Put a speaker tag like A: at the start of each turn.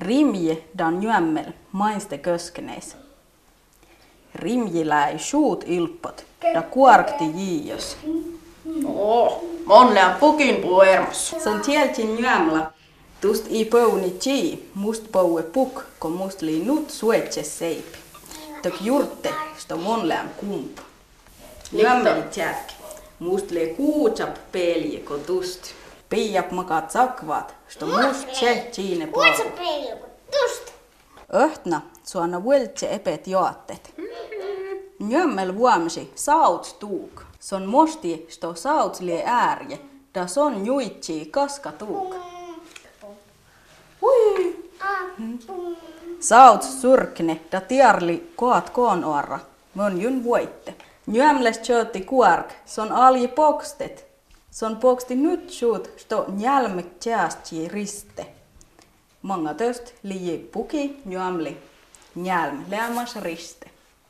A: Rimje dan nyömmel maiste köskeneis. Rimjilä ei suut ilppot, da kuarkti jiios.
B: Oo, monnean pukin puu ermos.
A: Se on tieltin nyömla. Tust i pouni chi, must poue puk, ko must li nut suetse seipi. Tok jurte, sto monlean kump. Nyömmeli tjärki. Must li kuutsap pelje ko tust. Piiap makat sakvat, sto must poue.
C: peili tusta?
A: Öhtna suona vueltse epet jaattet. Nyömmel vuomsi saut tuuk. Son mosti sto saut lie äärje, da son juitsi kaska tuuk. Hui! Saut surkne, da tiarli koat koon orra. Mon jun voitte. Nyömles tjöti kuark, son alji pokstet. Son poksti nyt suut, sto njälmek tjäästji riste. Många töst lii puki, nyömli, njälm, lämmas riste.